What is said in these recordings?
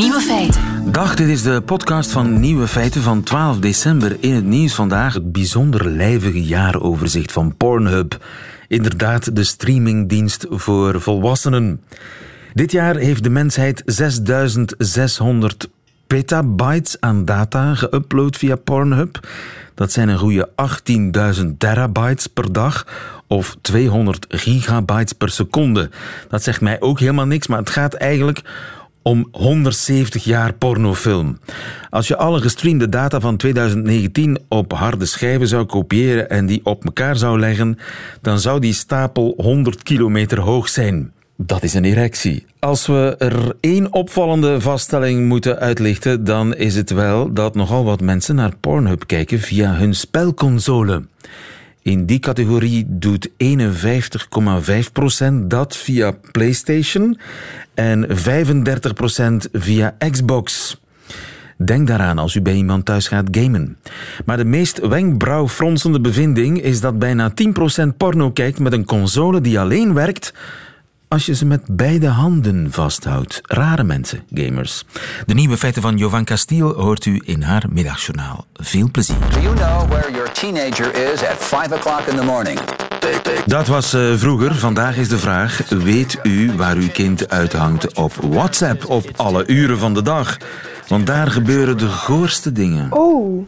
Nieuwe feiten. Dag, dit is de podcast van Nieuwe Feiten van 12 december. In het nieuws vandaag het bijzonder lijvige jaaroverzicht van Pornhub. Inderdaad, de streamingdienst voor volwassenen. Dit jaar heeft de mensheid 6600 petabytes aan data geüpload via Pornhub. Dat zijn een goede 18.000 terabytes per dag of 200 gigabytes per seconde. Dat zegt mij ook helemaal niks, maar het gaat eigenlijk om 170 jaar pornofilm. Als je alle gestreamde data van 2019 op harde schijven zou kopiëren en die op elkaar zou leggen, dan zou die stapel 100 kilometer hoog zijn. Dat is een erectie. Als we er één opvallende vaststelling moeten uitlichten, dan is het wel dat nogal wat mensen naar Pornhub kijken via hun spelconsole. In die categorie doet 51,5% dat via PlayStation en 35% via Xbox. Denk daaraan als u bij iemand thuis gaat gamen. Maar de meest wenkbrauwfronsende bevinding is dat bijna 10% porno kijkt met een console die alleen werkt als je ze met beide handen vasthoudt. Rare mensen, gamers. De nieuwe feiten van Jovan Castiel hoort u in haar middagjournaal. Veel plezier. Do you know where your teenager is at 5 o'clock in the morning? Dat was uh, vroeger. Vandaag is de vraag: weet u waar uw kind uithangt op WhatsApp op alle uren van de dag? Want daar gebeuren de goorste dingen. Oh,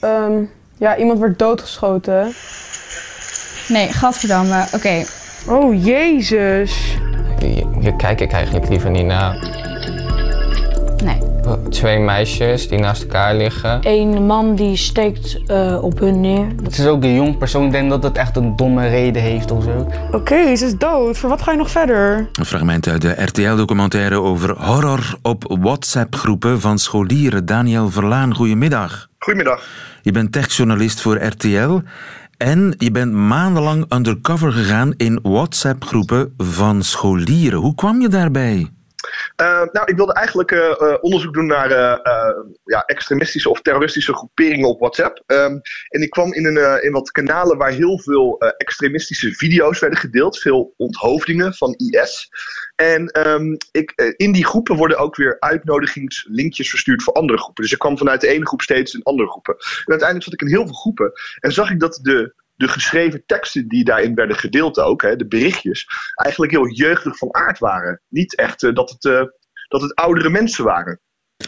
um, ja, iemand wordt doodgeschoten. Nee, gadverdamme. Oké. Oh, jezus. Hier kijk ik eigenlijk liever niet naar. Nee. Twee meisjes die naast elkaar liggen. Een man die steekt uh, op hun neer. Het is ook een jong persoon. Ik denk dat het echt een domme reden heeft of zo. Oké, okay, ze is dood. Voor wat ga je nog verder? Een fragment uit de RTL-documentaire over horror op WhatsApp-groepen van scholieren. Daniel Verlaan, goedemiddag. Goedemiddag. Je bent techjournalist voor RTL. En je bent maandenlang undercover gegaan in WhatsApp-groepen van scholieren. Hoe kwam je daarbij? Uh, nou, ik wilde eigenlijk uh, uh, onderzoek doen naar ja, extremistische of terroristische groeperingen op WhatsApp. Um, en ik kwam in, een, in wat kanalen waar heel veel extremistische video's werden gedeeld. Veel onthoofdingen van IS. En um, ik, in die groepen worden ook weer uitnodigingslinkjes verstuurd voor andere groepen. Dus ik kwam vanuit de ene groep steeds in andere groepen. En uiteindelijk zat ik in heel veel groepen. En zag ik dat de de geschreven teksten die daarin werden gedeeld ook, hè, de berichtjes, eigenlijk heel jeugdig van aard waren. Niet echt uh, dat, het, uh, dat het oudere mensen waren.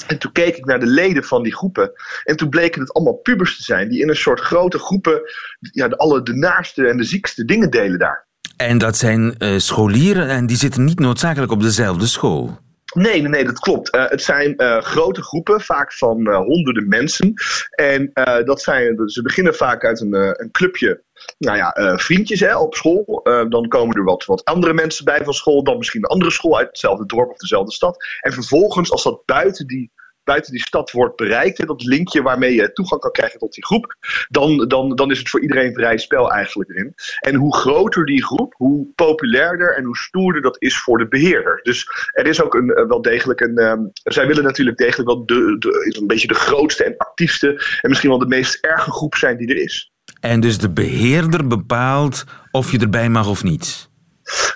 En toen keek ik naar de leden van die groepen. En toen bleken het allemaal pubers te zijn. Die in een soort grote groepen ja, de, alle de naaste en de ziekste dingen delen daar. En dat zijn uh, scholieren en die zitten niet noodzakelijk op dezelfde school. Nee, nee, dat klopt. Uh, het zijn uh, grote groepen, vaak van honderden mensen. En dat zijn, ze beginnen vaak uit een, een clubje nou ja, vriendjes hè, op school. dan komen er wat, wat andere mensen bij van school. Dan misschien een andere school uit hetzelfde dorp of dezelfde stad. En vervolgens, als dat buiten die buiten die stad wordt bereikt, dat linkje waarmee je toegang kan krijgen tot die groep, dan, dan, dan is het voor iedereen vrij spel eigenlijk erin. En hoe groter die groep, hoe populairder en hoe stoerder dat is voor de beheerder. Dus er is ook een, wel degelijk een. Um, zij willen natuurlijk degelijk wel de, de, een beetje de grootste en actiefste en misschien wel de meest erge groep zijn die er is. En dus de beheerder bepaalt of je erbij mag of niet?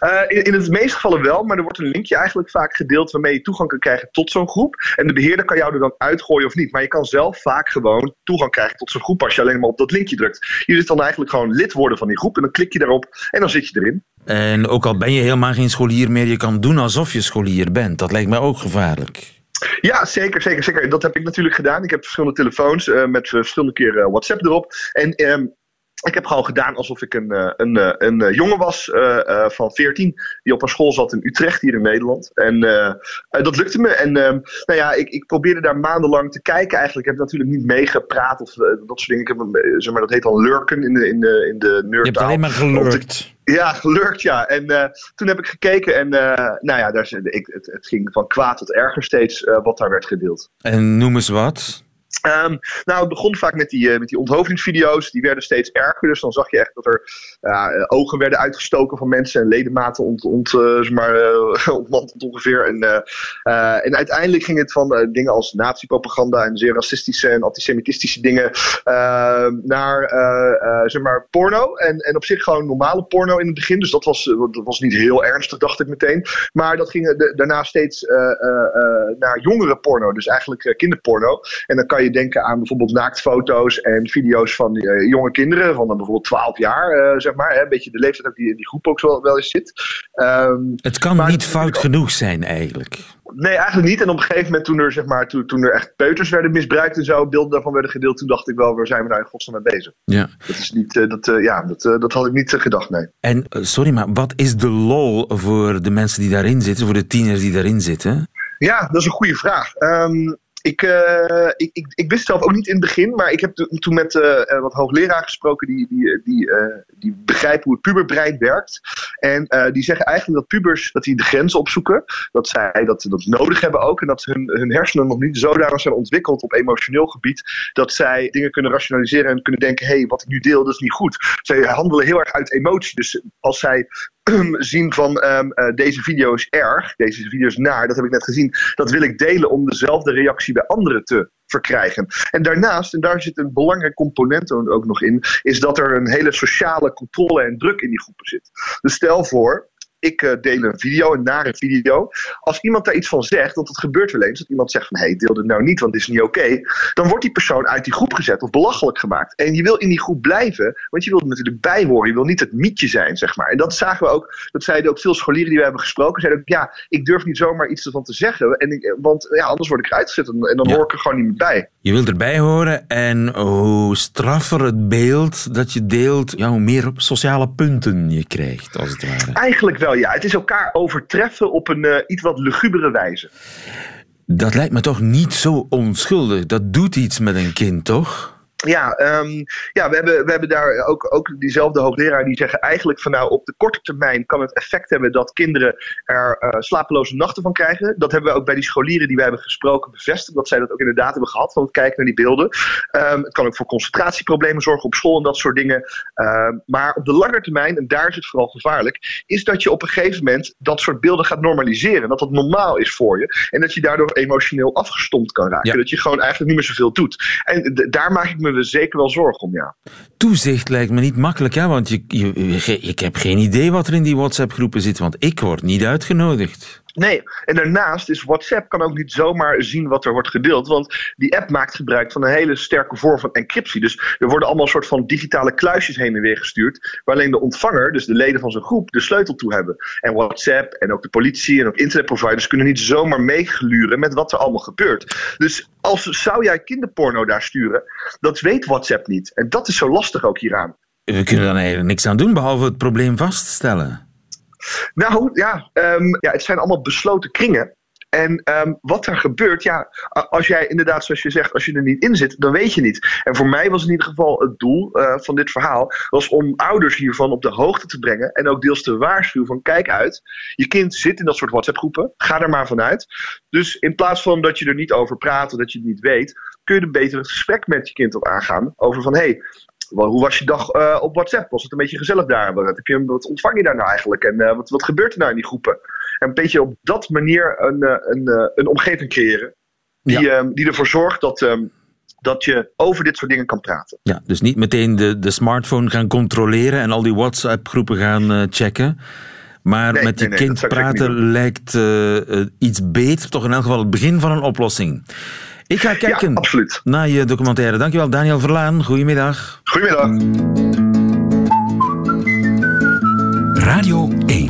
Uh, in, in het meeste gevallen wel, maar er wordt een linkje eigenlijk vaak gedeeld waarmee je toegang kan krijgen tot zo'n groep. En de beheerder kan jou er dan uitgooien of niet. Maar je kan zelf vaak gewoon toegang krijgen tot zo'n groep als je alleen maar op dat linkje drukt. Je zit dan eigenlijk gewoon lid worden van die groep en dan klik je daarop en dan zit je erin. En ook al ben je helemaal geen scholier meer, je kan doen alsof je scholier bent. Dat lijkt mij ook gevaarlijk. Ja, zeker, zeker, zeker. Dat heb ik natuurlijk gedaan. Ik heb verschillende telefoons uh, met verschillende keren uh, WhatsApp erop. En um, ik heb gewoon gedaan alsof ik een, eh, een, een, een eh, jongen was uh, van 14 die op een school zat in Utrecht hier in Nederland. En uh, dat lukte me. En nou ja, ik, ik probeerde daar maandenlang te kijken eigenlijk. Ik heb natuurlijk niet meegepraat of dat soort dingen. Ik heb, zeg maar, dat heet dan lurken in de, in de, in de nerdtaal. Je hebt alleen maar gelurkt. Ja, gelurkt, ja. En toen heb ik gekeken en nou ja, daar, ik, het, het ging van kwaad tot erger steeds wat daar werd gedeeld. En noem eens wat. Ehm, nou, het begon vaak met die, uh, met die onthoofdingsvideo's. Die werden steeds erger. Dus dan zag je echt dat er uh, ogen werden uitgestoken van mensen. En ledematen ont, ont, maar, ontmanteld ongeveer. En, en uiteindelijk ging het van dingen als nazi-propaganda en zeer racistische en antisemitistische dingen ehm, naar zeg maar porno. En, en op zich gewoon normale porno in het begin. Dus dat was, dat was niet heel ernstig, dacht ik meteen. Maar dat ging daarna steeds naar jongere porno. Dus eigenlijk kinderporno. En dan kan je denken aan bijvoorbeeld naaktfoto's en video's van uh, jonge kinderen van dan bijvoorbeeld 12 jaar, uh, zeg maar. Hè, een beetje de leeftijd ook die in die groep ook wel, wel eens zit. Um, het kan niet fout genoeg zijn eigenlijk. Nee, eigenlijk niet. En op een gegeven moment toen er, zeg maar, toen, toen er echt peuters werden misbruikt en zo, beelden daarvan werden gedeeld, toen dacht ik wel, waar zijn we nou in godsnaam mee bezig? Ja. Dat is niet, uh, dat, ja, dat, dat had ik niet gedacht, nee. En, sorry, maar wat is de lol voor de mensen die daarin zitten, voor de tieners die daarin zitten? Ja, dat is een goede vraag. Um, ik, uh, ik, ik, wist zelf ook niet in het begin, maar ik heb toen met uh, wat hoogleraren gesproken die, die, die, die begrijpen hoe het puberbrein werkt. En die zeggen eigenlijk dat pubers dat die de grens opzoeken. Dat zij dat, dat nodig hebben ook. En dat hun, hun hersenen nog niet zodanig zijn ontwikkeld op emotioneel gebied. Dat zij dingen kunnen rationaliseren en kunnen denken: hé, hey, wat ik nu deel, dat is niet goed. Zij handelen heel erg uit emotie. Dus als zij zien van um, uh, deze video is erg, deze video is naar, dat heb ik net gezien, dat wil ik delen om dezelfde reactie bij anderen te verkrijgen. En daarnaast, en daar zit een belangrijk component ook nog in, is dat er een hele sociale controle en druk in die groepen zit. Dus stel voor, ik uh, deel een video, een nare video. Als iemand daar iets van zegt, want het gebeurt wel eens, dat iemand zegt van hé, hey, deel dit nou niet, want dit is niet oké. Okay, dan wordt die persoon uit die groep gezet of belachelijk gemaakt. En je wil in die groep blijven, want je wilt er natuurlijk bij horen. Je wil niet het mietje zijn, zeg maar. En dat zagen we ook, dat zeiden ook veel scholieren die we hebben gesproken. Zeiden ook, ja, ik durf niet zomaar iets ervan te zeggen, en ik, want ja, anders word ik eruit gezet en, en dan ja. hoor ik er gewoon niet meer bij. Je wilt erbij horen en hoe straffer het beeld dat je deelt, ja, hoe meer sociale punten je krijgt, als het ware. Eigenlijk wel ja. Het is elkaar overtreffen op een uh, iets wat lugubere wijze. Dat lijkt me toch niet zo onschuldig. Dat doet iets met een kind, toch? Ja, um, ja we, hebben, we hebben daar ook, ook diezelfde hoogleraar die zeggen eigenlijk van nou op de korte termijn kan het effect hebben dat kinderen er uh, slapeloze nachten van krijgen. Dat hebben we ook bij die scholieren die we hebben gesproken bevestigd, dat zij dat ook inderdaad hebben gehad van het kijken naar die beelden. Um, het kan ook voor concentratieproblemen zorgen op school en dat soort dingen. Um, maar op de lange termijn, en daar is het vooral gevaarlijk, is dat je op een gegeven moment dat soort beelden gaat normaliseren. Dat dat normaal is voor je. En dat je daardoor emotioneel afgestompt kan raken. Ja. Dat je gewoon eigenlijk niet meer zoveel doet. En daar maak ik me we zeker wel zorgen om, ja. Toezicht lijkt me niet makkelijk, hè? want je, je, je, ik heb geen idee wat er in die WhatsApp-groepen zit, want ik word niet uitgenodigd. Nee, en daarnaast is WhatsApp kan ook niet zomaar zien wat er wordt gedeeld. Want die app maakt gebruik van een hele sterke vorm van encryptie. Dus er worden allemaal soort van digitale kluisjes heen en weer gestuurd. Waar alleen de ontvanger, dus de leden van zijn groep, de sleutel toe hebben. En WhatsApp en ook de politie en ook internetproviders kunnen niet zomaar meegluren met wat er allemaal gebeurt. Dus als zou jij kinderporno daar sturen, dat weet WhatsApp niet. En dat is zo lastig ook hieraan. We kunnen dan eigenlijk niks aan doen behalve het probleem vaststellen. Nou ja, um, ja, het zijn allemaal besloten kringen. En um, wat er gebeurt, ja, als jij inderdaad, zoals je zegt, als je er niet in zit, dan weet je niet. En voor mij was in ieder geval het doel uh, van dit verhaal, was om ouders hiervan op de hoogte te brengen en ook deels te waarschuwen van kijk uit, je kind zit in dat soort WhatsApp groepen, ga er maar vanuit. Dus in plaats van dat je er niet over praat of dat je het niet weet, kun je er beter het gesprek met je kind op aangaan over van hé, hey, hoe was je dag uh, op WhatsApp? Was het een beetje gezellig daar? Wat, heb je, wat ontvang je daar nou eigenlijk? En uh, wat, wat gebeurt er nou in die groepen? En een beetje op dat manier een, uh, een, een omgeving creëren. Die, ja. die ervoor zorgt dat, um, dat je over dit soort dingen kan praten. Ja, dus niet meteen de, de smartphone gaan controleren en al die WhatsApp-groepen gaan checken. Maar nee, met je nee, nee, kind praten lijkt iets beter, toch in elk geval het begin van een oplossing. Ik ga kijken ja, absoluut. naar je documentaire. Dankjewel, Daniel Verlaan. Goedemiddag. Goedemiddag. Radio 1.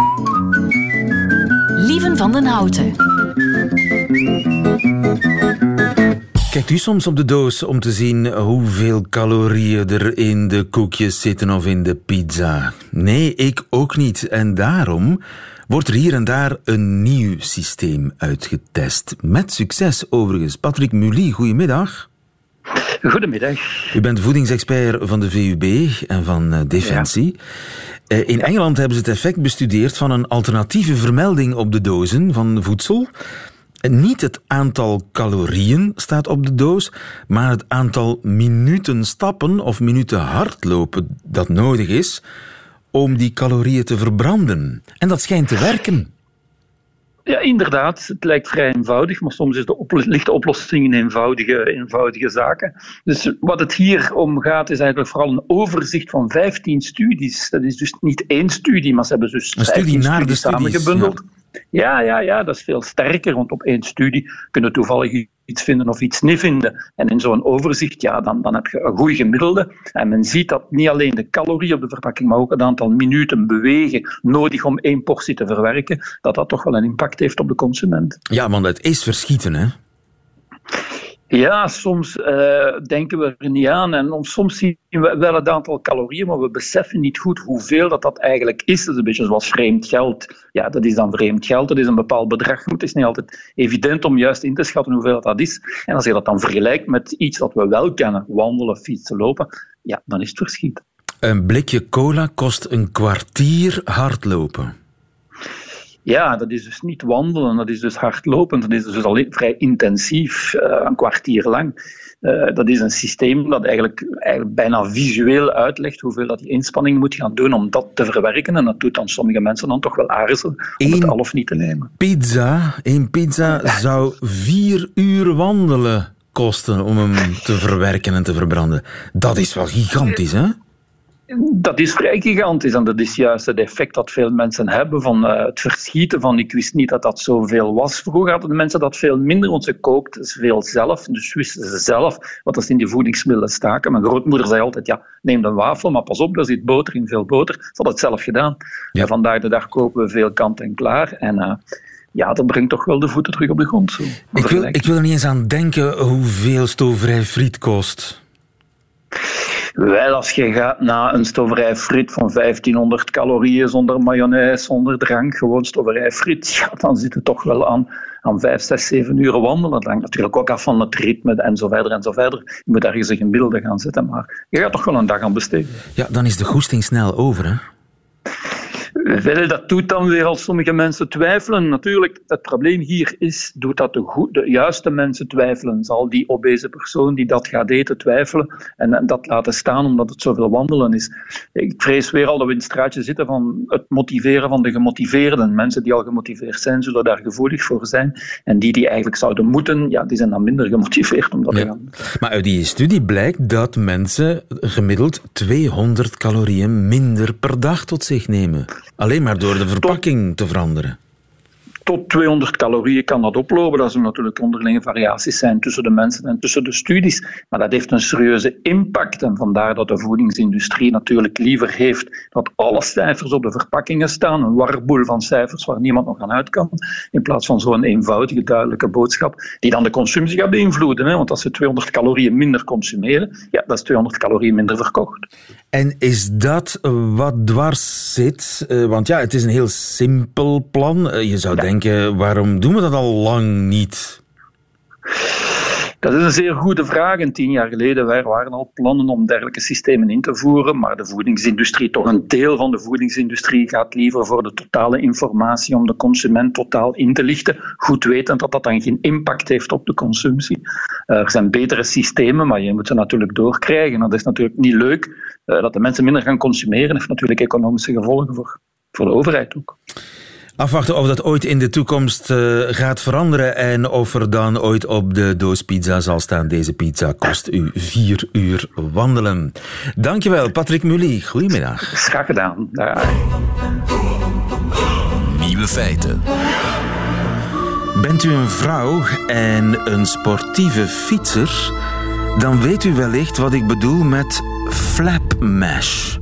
Lieven van den Houten. Kijkt u soms op de doos om te zien hoeveel calorieën er in de koekjes zitten of in de pizza? Nee, ik ook niet. En daarom wordt er hier en daar een nieuw systeem uitgetest. Met succes overigens. Patrick Mully, goedemiddag. Goedemiddag. U bent voedingsexpert van de VUB en van uh, Defensie. Ja. Uh, in Engeland hebben ze het effect bestudeerd van een alternatieve vermelding op de dozen van voedsel. Niet het aantal calorieën staat op de doos, maar het aantal minuten stappen of minuten hardlopen dat nodig is om die calorieën te verbranden. En dat schijnt te werken. Ja, inderdaad. Het lijkt vrij eenvoudig, maar soms is de op ligt de oplossing in eenvoudige, eenvoudige zaken. Dus wat het hier om gaat, is eigenlijk vooral een overzicht van 15 studies. Dat is dus niet één studie, maar ze hebben dus Een studie naar de studies studies, samengebundeld. Ja, ja, ja, dat is veel sterker, want op één studie kunnen toevallig iets vinden of iets niet vinden. En in zo'n overzicht, ja, dan, dan heb je een goed gemiddelde. En men ziet dat niet alleen de calorie op de verpakking, maar ook het aantal minuten bewegen nodig om één portie te verwerken, dat dat toch wel een impact heeft op de consument. Ja, want het is verschieten, hè? Ja, soms eh, denken we er niet aan en om- soms zien we wel het aantal calorieën, maar we beseffen niet goed hoeveel dat, dat eigenlijk is. Dat is een beetje zoals vreemd geld. Ja, dat is dan vreemd geld, dat is een bepaald bedrag. Het is niet altijd evident om juist in te schatten hoeveel dat, dat is. En als je dat dan vergelijkt met iets dat we wel kennen, wandelen, fietsen, lopen, ja, dan is het verschiet. Een blikje cola kost een kwartier hardlopen. Ja, dat is dus niet wandelen, dat is dus hardlopen, dat is dus al vrij intensief, eh, een kwartier lang. Eh, dat is een systeem dat eigenlijk, eigenlijk bijna visueel uitlegt hoeveel dat die inspanning moet gaan doen om dat te verwerken. En dat doet dan sommige mensen dan toch wel aarzelen om het al of niet te nemen. Pizza, een pizza zou vier uur wandelen kosten om hem te verwerken en te verbranden. Dat is wel gigantisch, hè? Dat is vrij gigantisch en dat is juist het effect dat veel mensen hebben van eh, het verschieten van ik wist niet dat dat zoveel was. Vroeger hadden de mensen dat veel minder, want ze kookten veel zelf, dus wisten ze zelf wat er in die voedingsmiddelen staken. Mijn grootmoeder zei altijd, ja, neem een wafel, maar pas op, daar zit boter in, veel boter. Ze had het zelf gedaan. Ja. En vandaag de dag kopen we veel kant en klaar en eh, ja, dat brengt toch wel de voeten terug op de grond. Zo, Ik wil, ik wil er niet eens aan denken hoeveel stoverij friet kost. Wel, als je gaat naar een stoverij friet van 1500 calorieën zonder mayonaise, zonder drank, gewoon stoverij friet, ja, dan zit het toch wel aan, aan 5, 6, 7 uur wandelen. Dat hangt natuurlijk ook af van het ritme en zo verder en zo verder. Je moet ergens een beelden gaan zetten, maar je gaat toch wel een dag aan besteden. Ja, dan is de goesting snel over, hè? Dat doet dan weer als sommige mensen twijfelen. Natuurlijk, het probleem hier is, doet dat de, goed, de juiste mensen twijfelen. Zal die obese persoon die dat gaat eten twijfelen en, en dat laten staan omdat het zoveel wandelen is. Ik vrees weer al dat we in het straatje zitten van het motiveren van de gemotiveerden. Mensen die al gemotiveerd zijn, zullen daar gevoelig voor zijn. En die die eigenlijk zouden moeten, ja, die zijn dan minder gemotiveerd om dat te gaan Maar uit die studie blijkt dat mensen gemiddeld 200 calorieën minder per dag tot zich nemen. Alleen maar door de verpakking te veranderen. tot 200 calorieën kan dat oplopen. Dat zullen natuurlijk onderlinge variaties zijn tussen de mensen en tussen de studies. Maar dat heeft een serieuze impact. En vandaar dat de voedingsindustrie natuurlijk liever heeft dat alle cijfers op de verpakkingen staan. Een warboel van cijfers waar niemand nog aan uit kan. In plaats van zo'n eenvoudige, duidelijke boodschap die dan de consumptie gaat beïnvloeden. Hè? Want als ze 200 calorieën minder consumeren, ja, dat is 200 calorieën minder verkocht. En is dat wat dwars zit? Eh, Want ja, het is een heel simpel plan. Eh, Je zou denken, waarom doen we dat al lang niet? Dat is een zeer goede vraag. En tien jaar geleden waren al plannen om dergelijke systemen in te voeren, maar de voedingsindustrie, toch een deel van de voedingsindustrie, gaat liever voor de totale informatie om de consument totaal in te lichten, goed wetend dat dat dan geen impact heeft op de consumptie. Eh, er zijn betere systemen, maar je moet ze natuurlijk doorkrijgen. Dat is natuurlijk niet leuk. Eh, dat de mensen minder gaan consumeren heeft natuurlijk economische gevolgen voor, voor de overheid ook. Afwachten of dat ooit in de toekomst eh, gaat veranderen en of er dan ooit op de doos pizza zal staan. Deze pizza kost u vier uur wandelen. Dankjewel, Patrick Mully. Goedemiddag. Graag gedaan. Nieuwe feiten. Bent u een vrouw en een sportieve fietser? Dan weet u wellicht wat ik bedoel met flapmash.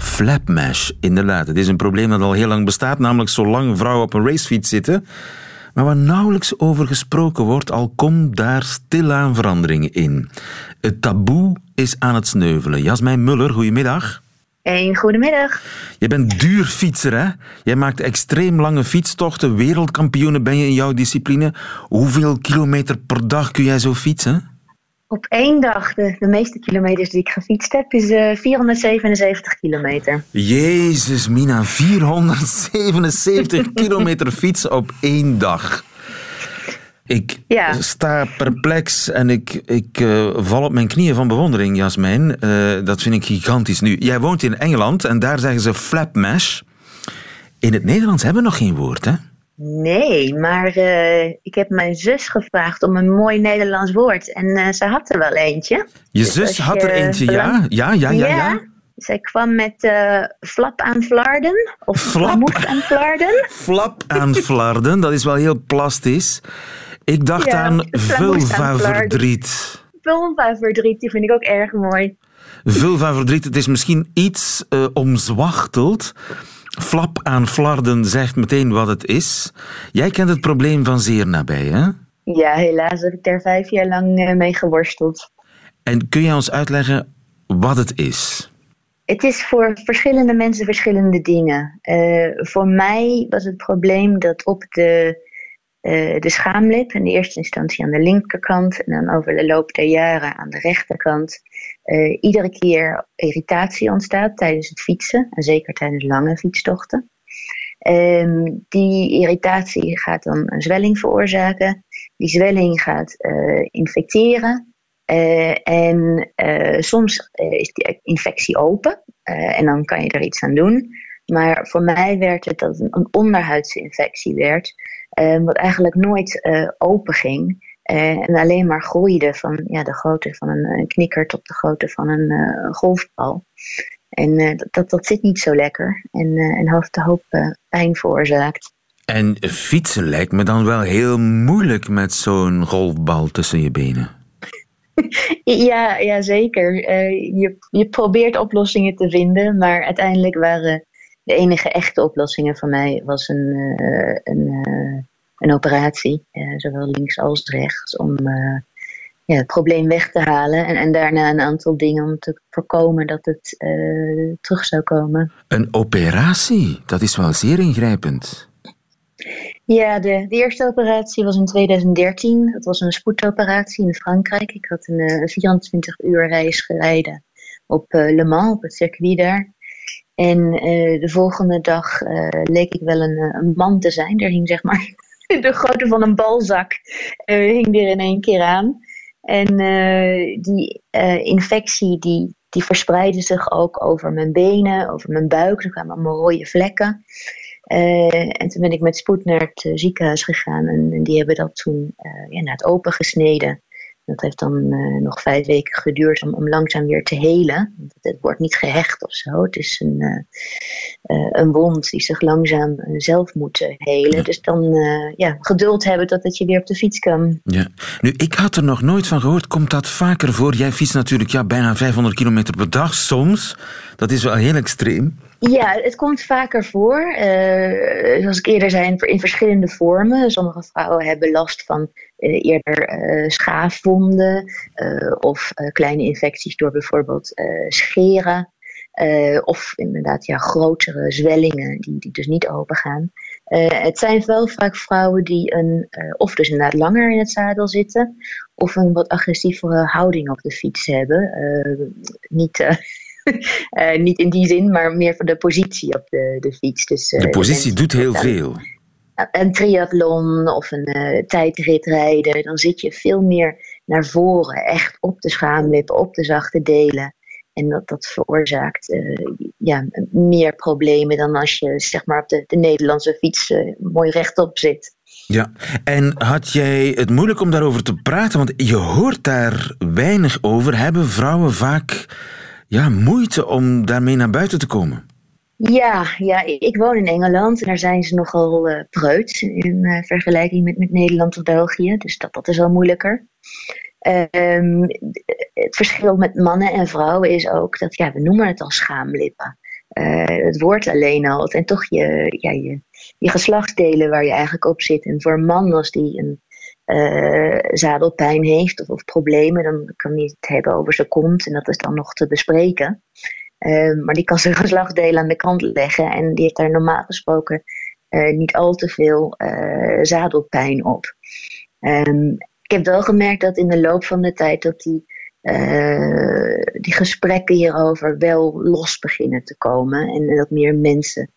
Flapmash, inderdaad. Het is een probleem dat al heel lang bestaat, namelijk zolang vrouwen op een racefiets zitten. Maar waar nauwelijks over gesproken wordt, al komt daar stilaan veranderingen in. Het taboe is aan het sneuvelen. Jasmijn Muller, goedemiddag. Een goedemiddag. Je bent duur fietser, hè? Jij maakt extreem lange fietstochten. Wereldkampioenen ben je in jouw discipline. Hoeveel kilometer per dag kun jij zo fietsen? Op één dag, de, de meeste kilometers die ik gefietst heb, is eh 477 kilometer. Jezus, Mina, 477 kilometer fietsen op één dag. Ik Ja. sta perplex en ik, ik eh, val op mijn knieën van bewondering, Jasmijn. Eh, dat vind ik gigantisch. Nu, jij woont in Engeland en daar zeggen ze flapmash. In het Nederlands hebben we nog geen woord, hè? Nee, maar eh, ik heb mijn zus gevraagd om een mooi Nederlands woord. En eh, ze had er wel eentje. Je Dus zus had er je eentje, belang- ja? Ja, ja, ja, ja. Zij kwam met eh, flap aan Flarden. Of Flap? aan Flarden. Flap aan flarden, dat is wel heel plastisch. Ik dacht Ja, aan vulvaverdriet. Vulva-verdriet, die vind ik ook erg mooi. Vulvaverdriet, het is misschien iets omzwachteld. Flap aan flarden zegt meteen wat het is. Jij kent het probleem van zeer nabij, hè? Ja, helaas heb ik daar vijf jaar lang eh, mee geworsteld. En kun je ons uitleggen wat het is? Het is voor verschillende mensen verschillende dingen. Eh, voor mij was het probleem dat op de, eh, de schaamlip, in de eerste instantie aan de linkerkant en dan over de loop der jaren aan de rechterkant, eh, iedere keer irritatie ontstaat tijdens het fietsen, en zeker tijdens lange fietstochten. Ehm, die irritatie gaat dan een zwelling veroorzaken. Die zwelling gaat eh, infecteren. Eh, en soms is die infectie open en dan kan je er iets aan doen. Maar voor mij werd het dat het een onderhuidse infectie werd, eh, wat eigenlijk nooit open ging. Eh, en alleen maar groeide van ja, de grootte van een, knikker tot de grootte van een eh, golfbal. En eh, dat, dat, zit niet zo lekker en, eh, en heeft een hoop pijn veroorzaakt. En fietsen lijkt me dan wel heel moeilijk met zo'n golfbal tussen je benen. Ja, ja zeker. Je, je probeert oplossingen te vinden, maar uiteindelijk waren de enige echte oplossingen voor mij was een, een, een operatie, eh, zowel links als rechts, om eh, ja, het probleem weg te halen en, en daarna een aantal dingen om te voorkomen dat het eh, terug zou komen. Een operatie, dat is wel zeer ingrijpend. Ja, de, de eerste operatie was in 2013. Dat was een spoedoperatie in Frankrijk. Ik had een eh, 24 uur reis gereden op eh, Le Mans, op het circuit daar. En de volgende dag leek ik wel een, een man te zijn. Er hing zeg maar de grootte van een balzak eh, hing er in één keer aan. En eh, die eh, infectie die, die verspreidde zich ook over mijn benen, over mijn buik. Er kwamen allemaal rode vlekken. En toen ben ik met spoed naar het ziekenhuis gegaan en, die hebben dat toen eh ja, het open gesneden. Dat heeft dan eh, nog vijf weken geduurd om, om langzaam weer te helen. Het, het wordt niet gehecht of zo. Het is een, eh, eh, een wond die zich langzaam zelf moet helen. Dus dan ja, geduld hebben totdat je weer op de fiets kan. Ja. Nu, ik had er nog nooit van gehoord. Komt dat vaker voor? Jij fietst natuurlijk ja, bijna 500 kilometer per dag soms. Dat is wel heel extreem. Ja, het komt vaker voor. Eh, zoals ik eerder zei, in, verschillende vormen. Sommige vrouwen hebben last van eh, eerder eh, schaafwonden of kleine infecties door bijvoorbeeld scheren. Of inderdaad ja, grotere zwellingen die, die dus niet open gaan. Het zijn wel vaak vrouwen die een, of dus inderdaad langer in het zadel zitten, of een wat agressievere houding op de fiets hebben. Niet, eh, niet in die zin, maar meer voor de positie op de, de fiets. Dus, eh, De positie doet heel veel. Een triathlon of een eh, tijdrit rijden, dan zit je veel meer naar voren, echt op de schaamlippen, op de zachte delen. En dat, dat veroorzaakt ja, meer problemen dan als je zeg maar, op de, de Nederlandse fiets mooi rechtop zit. Ja, en had jij het moeilijk om daarover te praten? Want je hoort daar weinig over. Hebben vrouwen vaak ja, moeite om daarmee naar buiten te komen? Ja, ja, ik woon in Engeland en daar zijn ze nogal eh preuts in eh, vergelijking met, met Nederland of België. Dus dat, dat is wel moeilijker. Ehm, het verschil met mannen en vrouwen is ook dat, ja, we noemen het al schaamlippen. Eh, het woord alleen al. En toch je, ja, je, je geslachtsdelen waar je eigenlijk op zit. En voor een man, als die een eh, zadelpijn heeft of, of problemen, dan kan hij het hebben over zijn kont. En dat is dan nog te bespreken. Ehm, maar die kan zijn geslachtsdelen aan de kant leggen. En die heeft daar normaal gesproken eh, niet al te veel eh, zadelpijn op. Ehm, ik heb wel gemerkt dat in de loop van de tijd dat die, die gesprekken hierover wel los beginnen te komen. En dat meer mensen,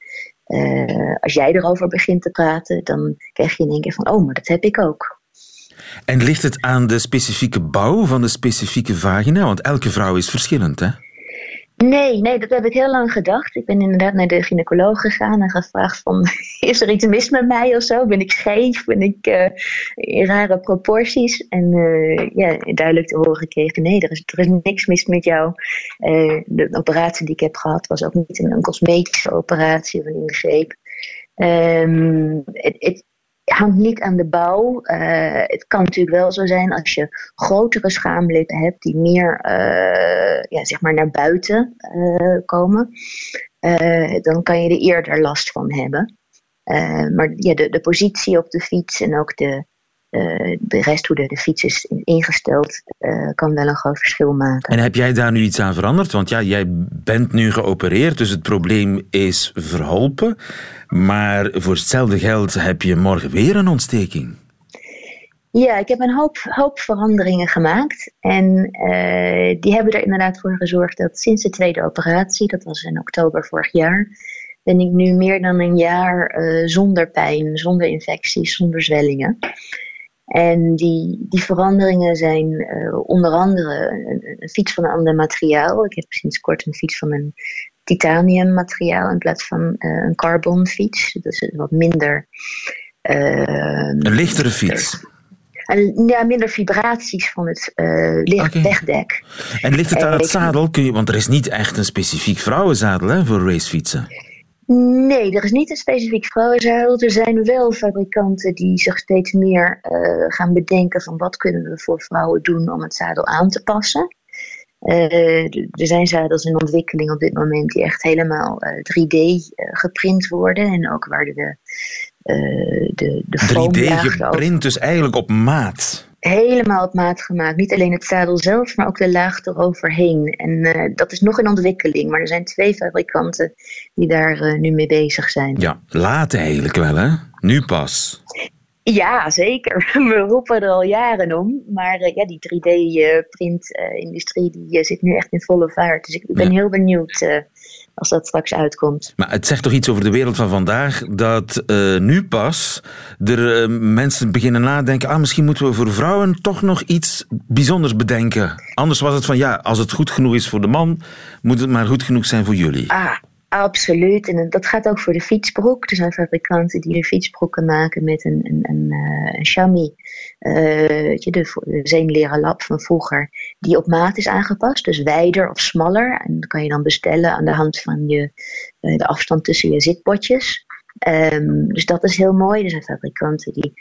als jij erover begint te praten, dan krijg je in één keer van, oh, maar dat heb ik ook. En ligt het aan de specifieke bouw van de specifieke vagina? Want elke vrouw is verschillend, hè? Nee, nee, dat heb ik heel lang gedacht. Ik ben inderdaad naar de gynaecoloog gegaan en gevraagd van... is er iets mis met mij of zo? Ben ik scheef? Ben ik uh, in rare proporties? En uh, ja, duidelijk te horen gekregen... nee, er is, er is niks mis met jou. Uh, de operatie die ik heb gehad was ook niet een, cosmetische operatie of een ingreep. Um, het, hangt niet aan de bouw. Uh, het kan natuurlijk wel zo zijn als je grotere schaamlippen hebt die meer uh, ja, zeg maar naar buiten uh, komen. dan kan je er eerder last van hebben. maar ja, de, de positie op de fiets en ook de, de rest hoe de, de fiets is ingesteld, kan wel een groot verschil maken. En heb jij daar nu iets aan veranderd? Want ja, jij bent nu geopereerd, dus het probleem is verholpen. Maar voor hetzelfde geld heb je morgen weer een ontsteking. Ja, ik heb een hoop, hoop veranderingen gemaakt. En uh, die hebben er inderdaad voor gezorgd dat sinds de tweede operatie, dat was in oktober vorig jaar, ben ik nu meer dan een jaar uh, zonder pijn, zonder infecties, zonder zwellingen. En die, die veranderingen zijn uh, onder andere een, een, fiets van een ander materiaal. Ik heb sinds kort een fiets van een titanium materiaal in plaats van uh, een carbon fiets. Dus wat minder. Uh, een lichtere fiets. En, ja, minder vibraties van het uh, licht okay. wegdek. En ligt het aan het zadel? Kun je, want er is niet echt een specifiek vrouwenzadel hè, voor racefietsen. Nee, er is niet een specifiek vrouwenzadel. Er zijn wel fabrikanten die zich steeds meer uh, gaan bedenken van wat kunnen we voor vrouwen doen om het zadel aan te passen. Uh, er zijn zadels in ontwikkeling op dit moment die echt helemaal uh, 3D uh, geprint worden. En ook waar de, de, de 3D geprint, dus eigenlijk op maat. Helemaal op maat gemaakt. Niet alleen het zadel zelf, maar ook de laag eroverheen. En dat is nog in ontwikkeling. Maar er zijn twee fabrikanten die daar nu mee bezig zijn. Ja, laat eigenlijk wel hè? Nu pas. Ja, zeker. We roepen er al jaren om. Maar uh, ja, die 3D-printindustrie die zit nu echt in volle vaart. Dus ik ben ja. heel benieuwd als dat straks uitkomt. Maar het zegt toch iets over de wereld van vandaag dat nu pas er mensen beginnen nadenken. Ah, misschien moeten we voor vrouwen toch nog iets bijzonders bedenken. Anders was het van ja, als het goed genoeg is voor de man, moet het maar goed genoeg zijn voor jullie. Ah. Absoluut. En dat gaat ook voor de fietsbroek. Er zijn fabrikanten die de fietsbroeken maken met een, een, een, een chamois. Uh, de, de zeemleren lap van vroeger. Die op maat is aangepast. Dus wijder of smaller. En dat kan je dan bestellen aan de hand van je, uh, de afstand tussen je zitpotjes. Um, dus dat is heel mooi. Er zijn fabrikanten die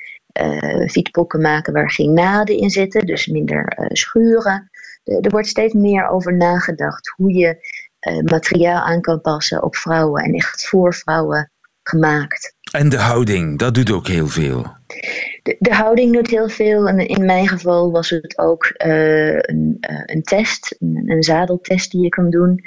fietsbroeken maken waar geen naden in zitten. Dus minder schuren. Er wordt steeds meer over nagedacht hoe je materiaal aan kan passen op vrouwen en echt voor vrouwen gemaakt. En de houding, dat doet ook heel veel. De, de houding doet heel veel. En in mijn geval was het ook uh, een, uh, een, test, een, een, zadeltest die je kan doen.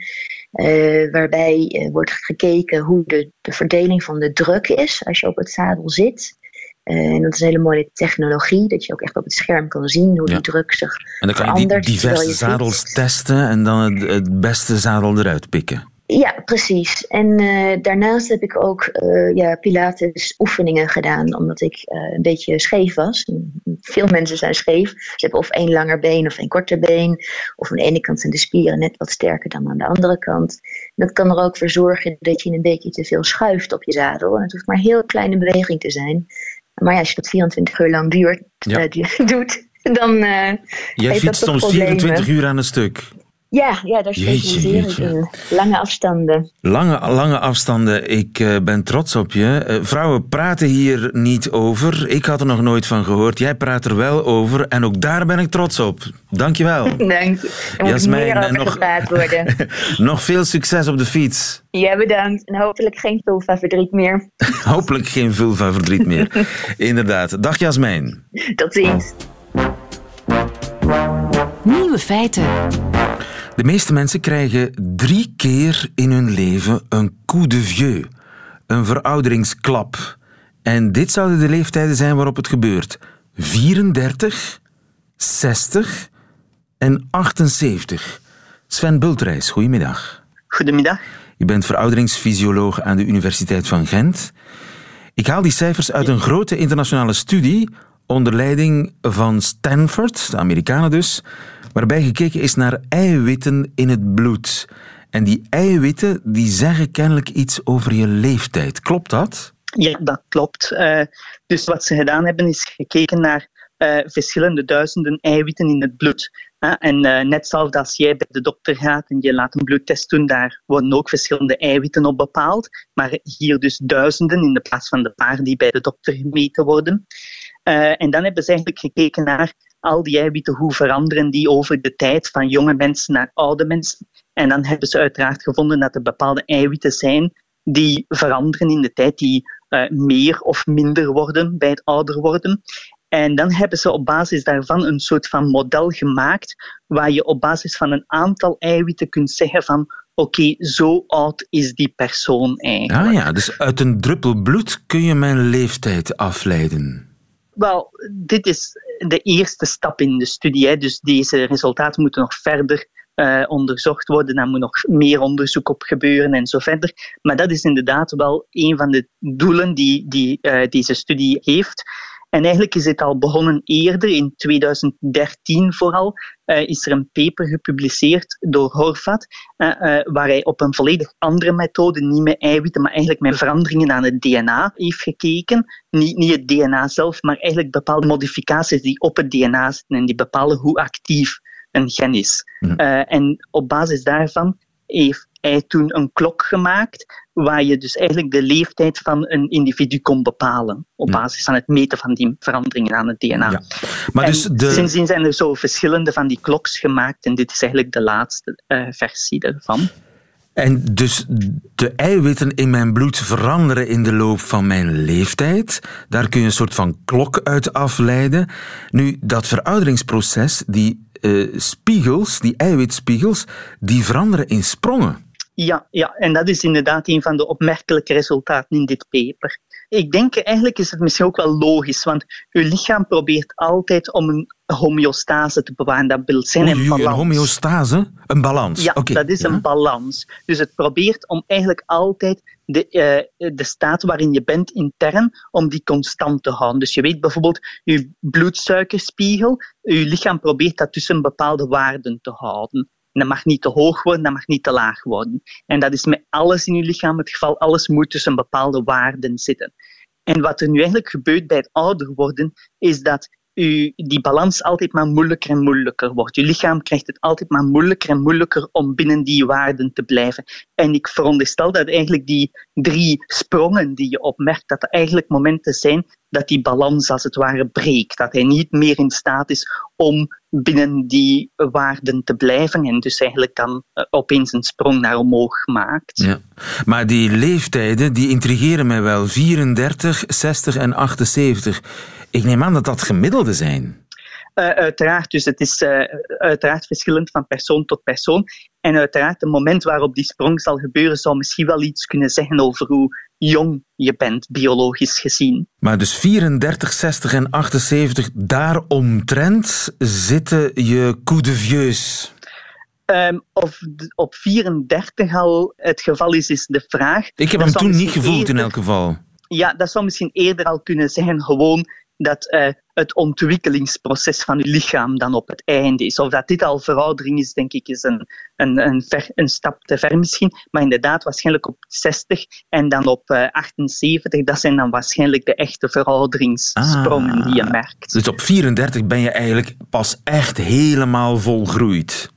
waarbij wordt gekeken hoe de, de verdeling van de druk is als je op het zadel zit. En dat is een hele mooie technologie, dat je ook echt op het scherm kan zien hoe ja. die druk zich En dan kan je die diverse zadels testen en dan het, het, beste zadel eruit pikken. Ja, precies. En uh, daarnaast heb ik ook uh, ja, Pilates oefeningen gedaan, omdat ik uh, een beetje scheef was. Veel mensen zijn scheef. Ze hebben of één langer been of één korter been. Of aan de ene kant zijn de spieren net wat sterker dan aan de andere kant. En dat kan er ook voor zorgen dat je een beetje te veel schuift op je zadel. En het hoeft maar een heel kleine beweging te zijn. Maar ja, als je dat 24 uur lang duurt, ja. uh, doet, dan. Uh, Jij fietst soms 24 uur aan een stuk. Ja, ja daar specialiseer ik in. Lange afstanden. Lange, lange afstanden. Ik uh, ben trots op je. Uh, vrouwen praten hier niet over. Ik had er nog nooit van gehoord. Jij praat er wel over. En ook daar ben ik trots op. Dankjewel. Dank je. Er moet Jasmijn, meer over nog, gepraat worden. nog veel succes op de fiets. Ja, bedankt. En hopelijk geen vulva-verdriet meer. hopelijk geen vulva-verdriet meer. Inderdaad. Dag Jasmijn. Tot ziens. Nieuwe feiten. De meeste mensen krijgen drie keer in hun leven een coup de vieux, een verouderingsklap. En dit zouden de leeftijden zijn waarop het gebeurt: 34, 60 en 78. Sven Bultreis, goedemiddag. Goedemiddag. Je bent verouderingsfysioloog aan de Universiteit van Gent. Ik haal die cijfers uit een grote internationale studie onder leiding van Stanford, de Amerikanen dus, waarbij gekeken is naar eiwitten in het bloed. En die eiwitten die zeggen kennelijk iets over je leeftijd. Klopt dat? Ja, dat klopt. Uh, dus wat ze gedaan hebben is gekeken naar uh, verschillende duizenden eiwitten in het bloed. en uh, net zoals als jij bij de dokter gaat en je laat een bloedtest doen, daar worden ook verschillende eiwitten op bepaald. Maar hier dus duizenden in de plaats van de paar die bij de dokter gemeten worden. Uh, en dan hebben ze eigenlijk gekeken naar al die eiwitten, hoe veranderen die over de tijd van jonge mensen naar oude mensen. En dan hebben ze uiteraard gevonden dat er bepaalde eiwitten zijn die veranderen in de tijd, die uh, meer of minder worden bij het ouder worden. En dan hebben ze op basis daarvan een soort van model gemaakt waar je op basis van een aantal eiwitten kunt zeggen van oké, zo oud is die persoon eigenlijk. Ah ja, dus uit een druppel bloed kun je mijn leeftijd afleiden. Wel, dit is de eerste stap in de studie. Dus deze resultaten moeten nog verder uh, onderzocht worden. Daar moet nog meer onderzoek op gebeuren en zo verder. Maar dat is inderdaad wel een van de doelen die, die uh, deze studie heeft. En eigenlijk is dit al begonnen eerder, in 2013 vooral, uh, is er een paper gepubliceerd door Horvat, uh, uh, waar hij op een volledig andere methode, niet met eiwitten, maar eigenlijk met veranderingen aan het DNA heeft gekeken. Niet, niet het DNA zelf, maar eigenlijk bepaalde modificaties die op het DNA zitten en die bepalen hoe actief een gen is. en op basis daarvan heeft hij toen een klok gemaakt waar je dus eigenlijk de leeftijd van een individu kon bepalen op basis van het meten van die veranderingen aan het DNA. Ja. Maar dus de... Sindsdien zijn er zo verschillende van die kloks gemaakt en dit is eigenlijk de laatste uh, versie daarvan. En dus de eiwitten in mijn bloed veranderen in de loop van mijn leeftijd. Daar kun je een soort van klok uit afleiden. Nu, dat verouderingsproces, die uh, spiegels, die eiwitspiegels, die veranderen in sprongen. Ja, ja, en dat is inderdaad een van de opmerkelijke resultaten in dit paper. Ik denk eigenlijk is het misschien ook wel logisch, want uw lichaam probeert altijd om een homeostase te bewaren. Dat wil zijn een balans. Een homeostase? Een balans? Ja, dat is een balans. Dus het probeert om eigenlijk altijd de, uh, de staat waarin je bent intern, om die constant te houden. Dus je weet bijvoorbeeld, je bloedsuikerspiegel, je lichaam probeert dat tussen bepaalde waarden te houden. Dat mag niet te hoog worden, dat mag niet te laag worden. En dat is met alles in je lichaam het geval. Alles moet tussen bepaalde waarden zitten. En wat er nu eigenlijk gebeurt bij het ouder worden, is dat u, die balans altijd maar moeilijker en moeilijker wordt. Je lichaam krijgt het altijd maar moeilijker en moeilijker om binnen die waarden te blijven. En ik veronderstel dat eigenlijk die drie sprongen die je opmerkt, dat er eigenlijk momenten zijn dat die balans als het ware breekt. Dat hij niet meer in staat is om binnen die waarden te blijven en dus eigenlijk dan uh, opeens een sprong naar omhoog maakt. Ja. Maar die leeftijden die intrigeren mij wel. 34, 60 en 78. Ik neem aan dat dat gemiddelde zijn. Uh, uiteraard, dus het is uh, uiteraard verschillend van persoon tot persoon. En uiteraard, het moment waarop die sprong zal gebeuren, zal misschien wel iets kunnen zeggen over hoe jong je bent, biologisch gezien. Maar dus 34, 60 en 78, daaromtrent zitten je coup de vieux. Um, of op 34 al het geval is, is de vraag. Ik heb hem toen niet gevoeld eerder, in elk geval. Ja, dat zou misschien eerder al kunnen zijn, gewoon dat uh, het ontwikkelingsproces van je lichaam dan op het einde is. Of dat dit al veroudering is, denk ik, is een, een, een, ver, een stap te ver misschien. Maar inderdaad, waarschijnlijk op 60 en dan op uh, 78, dat zijn dan waarschijnlijk de echte verouderingssprongen ah, die je merkt. Dus op 34 ben je eigenlijk pas echt helemaal volgroeid.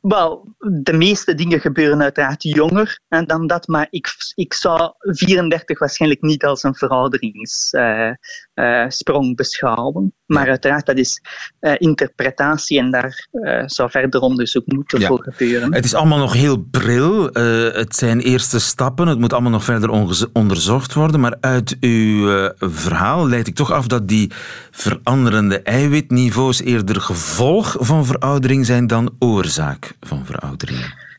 Wel, de meeste dingen gebeuren uiteraard jonger dan dat, maar ik, ik zou 34 waarschijnlijk niet als een verouderingssprong uh, uh, beschouwen. Maar uiteraard, dat is uh, interpretatie en daar zou verder onderzoek moeten ja. voor gebeuren. Het is allemaal nog heel bril. het zijn eerste stappen. Het moet allemaal nog verder onderzocht worden. Maar uit uw verhaal leid ik toch af dat die veranderende eiwitniveaus eerder gevolg van veroudering zijn dan oorzaak van veroudering.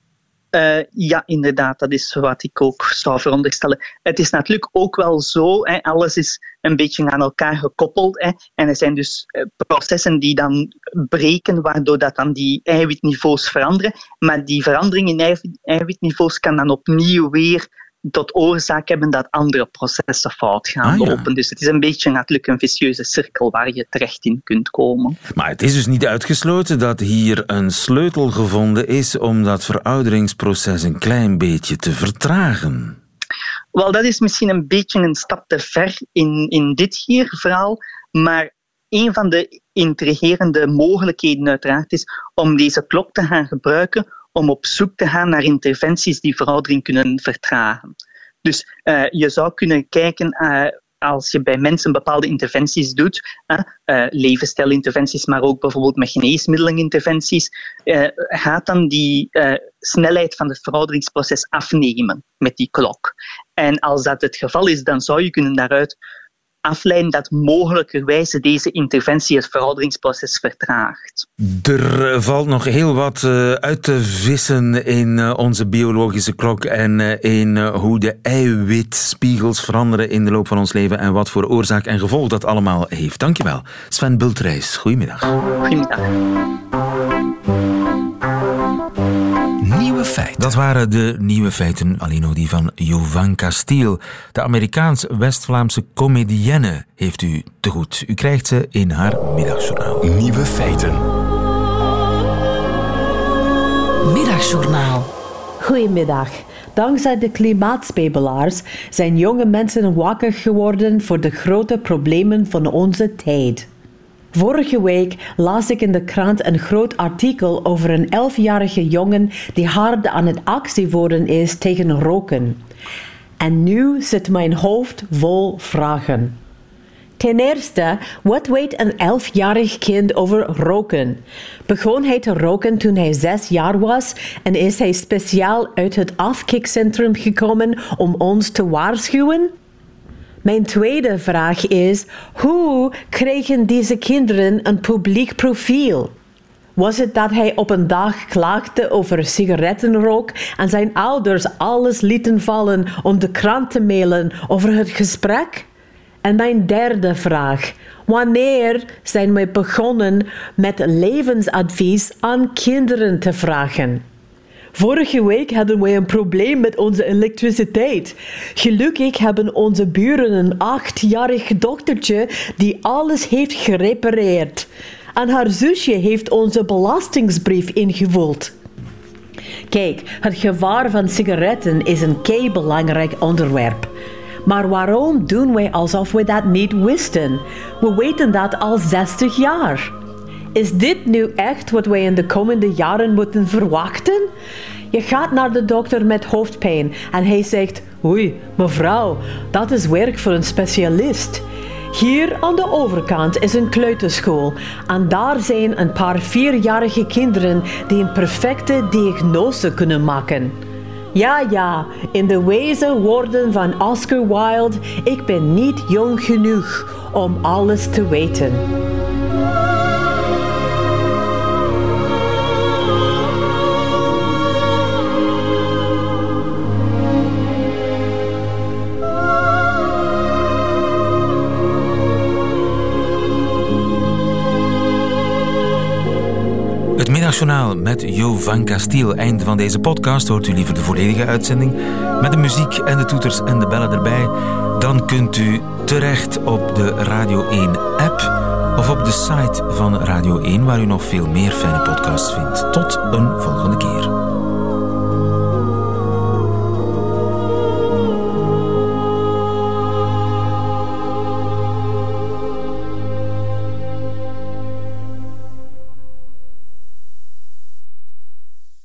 Uh, ja, inderdaad, dat is wat ik ook zou veronderstellen. Het is natuurlijk ook wel zo, hè, alles is een beetje aan elkaar gekoppeld. Hè, en er zijn dus uh, processen die dan breken, waardoor dat dan die eiwitniveaus veranderen. Maar die verandering in eiwitniveaus kan dan opnieuw weer tot oorzaak hebben dat andere processen fout gaan Ah, ja. lopen. Dus het is een beetje natuurlijk een vicieuze cirkel waar je terecht in kunt komen. Maar het is dus niet uitgesloten dat hier een sleutel gevonden is om dat verouderingsproces een klein beetje te vertragen. Wel, dat is misschien een beetje een stap te ver in, in dit hier verhaal, maar een van de intrigerende mogelijkheden uiteraard is om deze klok te gaan gebruiken om op zoek te gaan naar interventies die veroudering kunnen vertragen. Dus eh, je zou kunnen kijken eh, als je bij mensen bepaalde interventies doet, eh, levensstijlinterventies, maar ook bijvoorbeeld met geneesmiddelinterventies, eh, gaat dan die snelheid van het verouderingsproces afnemen met die klok. En als dat het geval is, dan zou je kunnen daaruit afleiden dat mogelijkerwijze deze interventie het verouderingsproces vertraagt. Er valt nog heel wat eh, uit te vissen in eh, onze biologische klok en eh, in hoe de eiwitspiegels veranderen in de loop van ons leven en wat voor oorzaak en gevolg dat allemaal heeft. Dankjewel. Sven Bultreis, goedemiddag. Goedemiddag. Nieuwe feiten. Dat waren de nieuwe feiten, alleen nog die van Jovan Castiel. De Amerikaans-West-Vlaamse comedienne heeft u te goed. U krijgt ze in haar middagjournaal. Nieuwe feiten. Middagjournaal. Goedemiddag. Dankzij de klimaatspebelaars zijn jonge mensen wakker geworden voor de grote problemen van onze tijd. Vorige week las ik in de krant een groot artikel over een elfjarige jongen die hard aan het actie voeren is tegen roken. En nu zit mijn hoofd vol vragen. Ten eerste, wat weet een elfjarig kind over roken? Begon hij te roken toen hij zes jaar was en is hij speciaal uit het afkikcentrum gekomen om ons te waarschuwen? Mijn tweede vraag is: hoe kregen deze kinderen een publiek profiel? Was het dat hij op een dag klaagde over sigarettenrook en zijn ouders alles lieten vallen om de krant te mailen over het gesprek? En mijn derde vraag. Wanneer zijn we begonnen met levensadvies aan kinderen te vragen? Vorige week hadden we een probleem met onze elektriciteit. Gelukkig hebben onze buren een achtjarig dochtertje die alles heeft gerepareerd. En haar zusje heeft onze belastingsbrief ingevuld. Kijk, het gevaar van sigaretten is een kei belangrijk onderwerp. Maar waarom doen wij alsof we dat niet wisten? We weten dat al 60 jaar. Is dit nu echt wat wij in de komende jaren moeten verwachten? Je gaat naar de dokter met hoofdpijn en hij zegt: Oei, mevrouw, dat is werk voor een specialist. Hier aan de overkant is een kleuterschool en daar zijn een paar vierjarige kinderen die een perfecte diagnose kunnen maken. Ja, ja, in de wijze woorden van Oscar Wilde: Ik ben niet jong genoeg om alles te weten. Middagjournaal met Jo van Castiel. Einde van deze podcast. Hoort u liever de volledige uitzending met de muziek en de toeters en de bellen erbij? Dan kunt u terecht op de Radio 1 app of op de site van Radio 1 waar u nog veel meer fijne podcasts vindt. Tot een volgende keer.